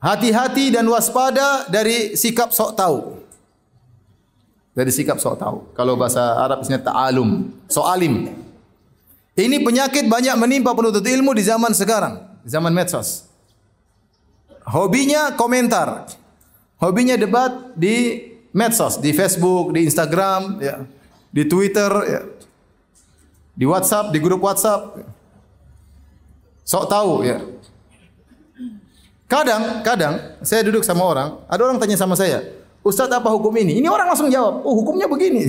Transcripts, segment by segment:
Hati-hati dan waspada dari sikap sok tahu. Dari sikap sok tahu. Kalau bahasa Arab istilahnya ta'alum, sok alim. Ini penyakit banyak menimpa penuntut ilmu di zaman sekarang, zaman medsos. Hobinya komentar. Hobinya debat di medsos, di Facebook, di Instagram, ya, di Twitter, ya, di WhatsApp, di grup WhatsApp. Sok tahu ya. Kadang, kadang saya duduk sama orang, ada orang tanya sama saya, Ustaz apa hukum ini? Ini orang langsung jawab, oh hukumnya begini.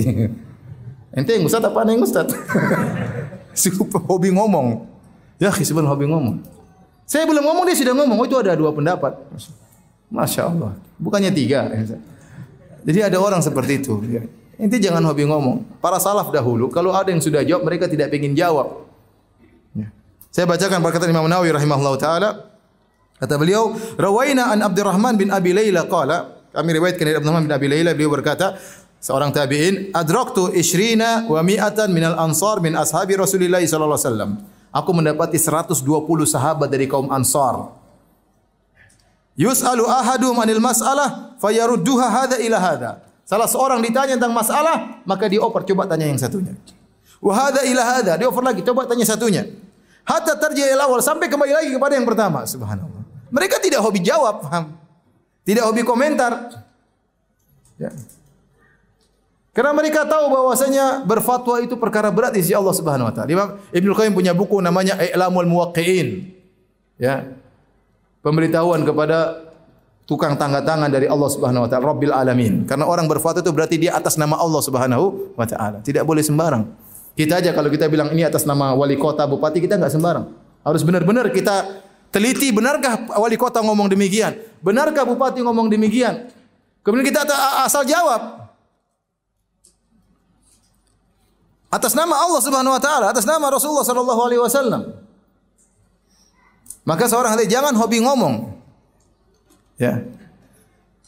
Ente yang Ustaz apa yang Ustaz? hobi ngomong. Ya, sebenarnya hobi ngomong. Saya belum ngomong dia sudah ngomong. Oh itu ada dua pendapat. Masya Allah. Bukannya tiga. Jadi ada orang seperti itu. Inti jangan hobi ngomong. Para salaf dahulu, kalau ada yang sudah jawab, mereka tidak ingin jawab. Ya. Saya bacakan perkataan Imam Nawawi rahimahullah taala. Kata beliau, "Rawaina an Abdurrahman bin Abi Laila qala" Kami riwayatkan dari Abdurrahman bin Abi Laila beliau berkata, seorang tabi'in, "Adraktu ishrina wa mi'atan minal ansar min ashabi Rasulillah sallallahu alaihi wasallam." Aku mendapati 120 sahabat dari kaum Ansar. Yus'alu ahadum anil mas'alah fayarudduha hadha ila hadha. Salah seorang ditanya tentang masalah, maka dia oper coba tanya yang satunya. Wa hadha ila hadha, dia oper lagi coba tanya satunya. Hatta tarji ila awal sampai kembali lagi kepada yang pertama. Subhanallah. Mereka tidak hobi jawab, paham? Tidak hobi komentar. Ya. Karena mereka tahu bahwasanya berfatwa itu perkara berat di sisi Allah Subhanahu wa taala. Imam Ibnu Qayyim punya buku namanya I'lamul Muwaqqi'in. Ya. Pemberitahuan kepada tukang tangga tangan dari Allah Subhanahu wa taala, Rabbil Alamin. Karena orang berfatwa itu berarti dia atas nama Allah Subhanahu wa taala. Tidak boleh sembarang. Kita aja kalau kita bilang ini atas nama wali kota, bupati kita enggak sembarang. Harus benar-benar kita teliti benarkah wali kota ngomong demikian? Benarkah bupati ngomong demikian? Kemudian kita asal jawab. Atas nama Allah Subhanahu wa taala, atas nama Rasulullah sallallahu alaihi wasallam. Maka seorang hati jangan hobi ngomong. Ya.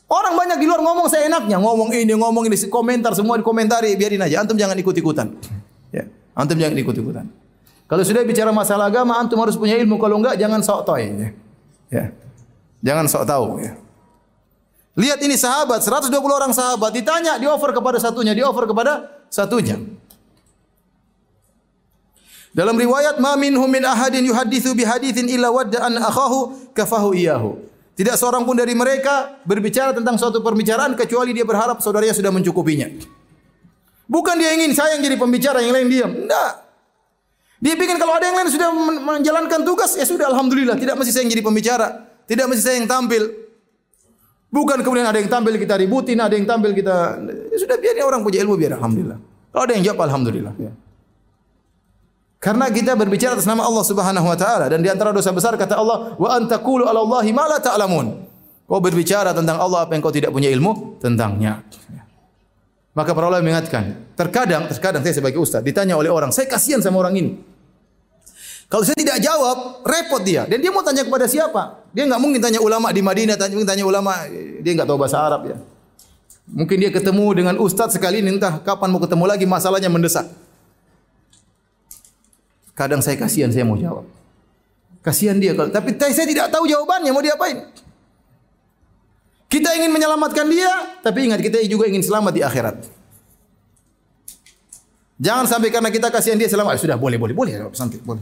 Orang banyak di luar ngomong saya enaknya, ngomong ini, ngomong ini, komentar semua dikomentari, biarin aja. Antum jangan ikut-ikutan. Ya. Antum jangan ikut-ikutan. Kalau sudah bicara masalah agama, antum harus punya ilmu. Kalau enggak, jangan sok toy. Ya. ya. Jangan sok tahu. Ya. Lihat ini sahabat, 120 orang sahabat. Ditanya, di offer kepada satunya. Di offer kepada satunya. Dalam riwayat, Ma minhum min ahadin yuhadithu bihadithin illa wadda an akhahu kafahu iyahu. Tidak seorang pun dari mereka berbicara tentang suatu perbicaraan kecuali dia berharap saudaranya sudah mencukupinya. Bukan dia ingin saya yang jadi pembicara, yang lain diam. Tidak. Dia pikir kalau ada yang lain sudah menjalankan tugas, ya sudah Alhamdulillah. Tidak mesti saya yang jadi pembicara. Tidak mesti saya yang tampil. Bukan kemudian ada yang tampil kita ributin, ada yang tampil kita... Ya sudah biar orang punya ilmu, biar Alhamdulillah. Kalau ada yang jawab, Alhamdulillah. Ya. Karena kita berbicara atas nama Allah Subhanahu wa taala dan di antara dosa besar kata Allah wa antakulu ala Allahi ma la ta'lamun. Kau berbicara tentang Allah apa yang kau tidak punya ilmu tentangnya. Maka para ulama mengingatkan, terkadang terkadang saya sebagai ustaz ditanya oleh orang, saya kasihan sama orang ini. Kalau saya tidak jawab, repot dia. Dan dia mau tanya kepada siapa? Dia enggak mungkin tanya ulama di Madinah, tanya, mungkin tanya ulama, dia enggak tahu bahasa Arab ya. Mungkin dia ketemu dengan ustaz sekali ini, entah kapan mau ketemu lagi, masalahnya mendesak. Kadang saya kasihan, saya mau jawab. Kasihan dia kalau tapi saya tidak tahu jawabannya mau diapain. Kita ingin menyelamatkan dia, tapi ingat kita juga ingin selamat di akhirat. Jangan sampai karena kita kasihan dia selamat. Sudah boleh, boleh, boleh. Santai, boleh.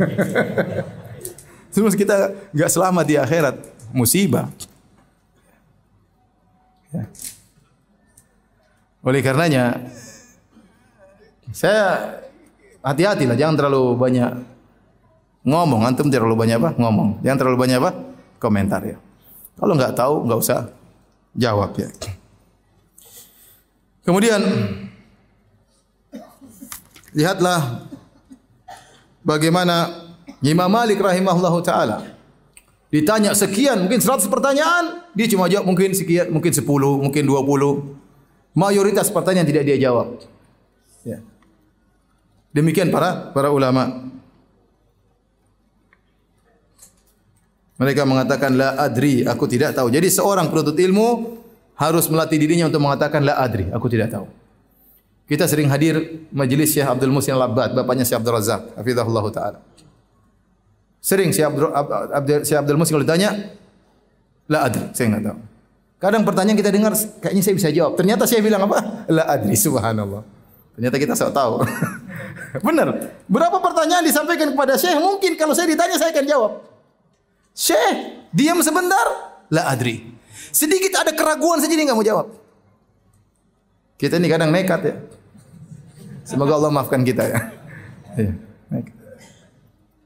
Terus kita enggak selamat di akhirat, musibah. Ya. Oleh karenanya saya hati-hatilah jangan terlalu banyak ngomong, antum terlalu banyak apa? ngomong. Jangan terlalu banyak apa? komentar ya. Kalau enggak tahu enggak usah jawab ya. Kemudian lihatlah bagaimana Imam Malik rahimahullahu taala? Ditanya sekian mungkin 100 pertanyaan. Dia cuma jawab mungkin sekian mungkin 10 mungkin 20 mayoritas pertanyaan tidak dia jawab. Ya. Demikian para para ulama. Mereka mengatakan la adri aku tidak tahu. Jadi seorang penuntut ilmu harus melatih dirinya untuk mengatakan la adri aku tidak tahu kita sering hadir majlis Syekh Abdul Musin Al-Abbad bapaknya Syekh Abdul Razak hafizahullah taala Sering si Abdul, Abdul, si Abdul Musim kalau ditanya, La adri, saya enggak tahu. Kadang pertanyaan kita dengar kayaknya saya bisa jawab. Ternyata saya bilang apa? La adri, subhanallah. Ternyata kita sok tahu. Benar. Berapa pertanyaan disampaikan kepada Syekh? Mungkin kalau saya ditanya saya akan jawab. Syekh, diam sebentar. La adri. Sedikit ada keraguan saja dia enggak mau jawab. Kita ini kadang nekat ya. Semoga Allah maafkan kita ya.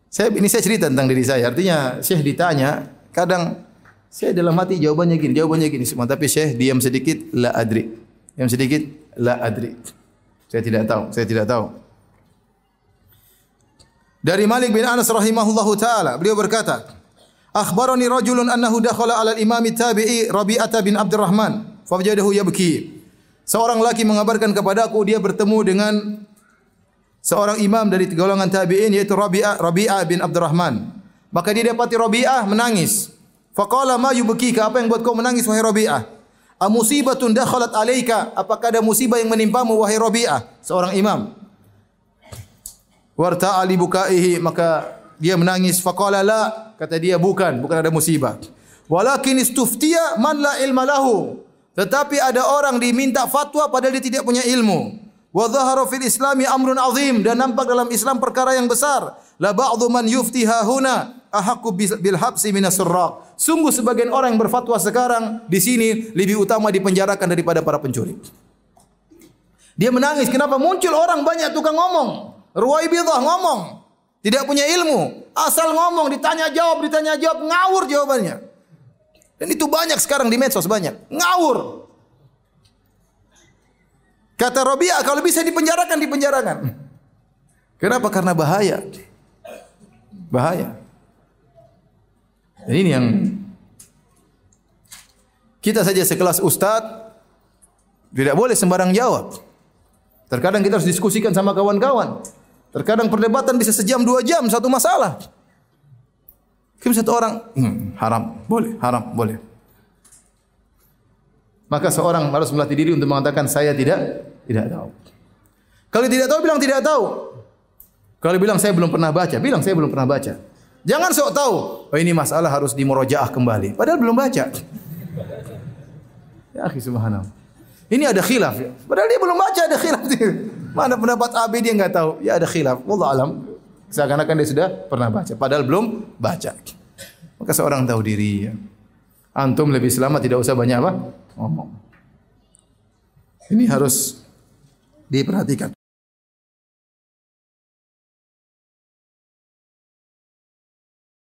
Saya ini saya cerita tentang diri saya. Artinya Syekh ditanya, kadang saya dalam hati jawabannya gini, jawabannya gini semua. Tapi Syekh diam sedikit, la adri. Diam sedikit, la adri. Saya tidak tahu, saya tidak tahu. Dari Malik bin Anas rahimahullahu taala, beliau berkata, "Akhbarani rajulun annahu dakhala 'ala al-imam tabi'i Rabi'ah bin Abdurrahman, fawajadahu yabki." Seorang laki mengabarkan kepadaku dia bertemu dengan seorang imam dari golongan tabi'in yaitu Rabi'ah Rabi'ah bin Abdurrahman. Maka dia dapati Rabi'ah menangis. Faqala ma yubkika? Apa yang buat kau menangis wahai Rabi'ah? A musibatun dakhalat alayka? Apakah ada musibah yang menimpamu wahai Rabi'ah? Seorang imam. Warta ali bukaihi maka dia menangis faqala la kata dia bukan bukan ada musibah. Walakin istuftiya man la ilma lahu. Tetapi ada orang diminta fatwa padahal dia tidak punya ilmu. Wa dhahara fil islami amrun azim dan nampak dalam Islam perkara yang besar. La ba'dhu man yuftiha huna ahaqqu bil habsi min asraq. Sungguh sebagian orang yang berfatwa sekarang di sini lebih utama dipenjarakan daripada para pencuri. Dia menangis kenapa muncul orang banyak tukang ngomong. Ruwaibidah ngomong. Tidak punya ilmu. Asal ngomong, ditanya jawab, ditanya jawab, ngawur jawabannya. Dan itu banyak sekarang di medsos banyak. Ngawur. Kata Robiah, kalau bisa dipenjarakan, dipenjarakan. Kenapa? Karena bahaya. Bahaya. Dan ini yang kita saja sekelas ustaz tidak boleh sembarang jawab. Terkadang kita harus diskusikan sama kawan-kawan. Terkadang perdebatan bisa sejam dua jam satu masalah. Kim satu orang hmm, haram boleh haram boleh. Maka seorang harus melatih diri untuk mengatakan saya tidak tidak tahu. Kalau tidak tahu bilang tidak tahu. Kalau bilang saya belum pernah baca, bilang saya belum pernah baca. Jangan sok tahu. Oh ini masalah harus dimurojaah kembali. Padahal belum baca. Ya akhi subhanallah. Ini ada khilaf. Padahal dia belum baca ada khilaf. Mana pendapat A B dia enggak tahu. Ya ada khilaf. Wallah alam. Seakan-akan dia sudah pernah baca. Padahal belum baca. Maka seorang tahu diri. Ya. Antum lebih selamat tidak usah banyak apa? Ngomong. Ini harus diperhatikan.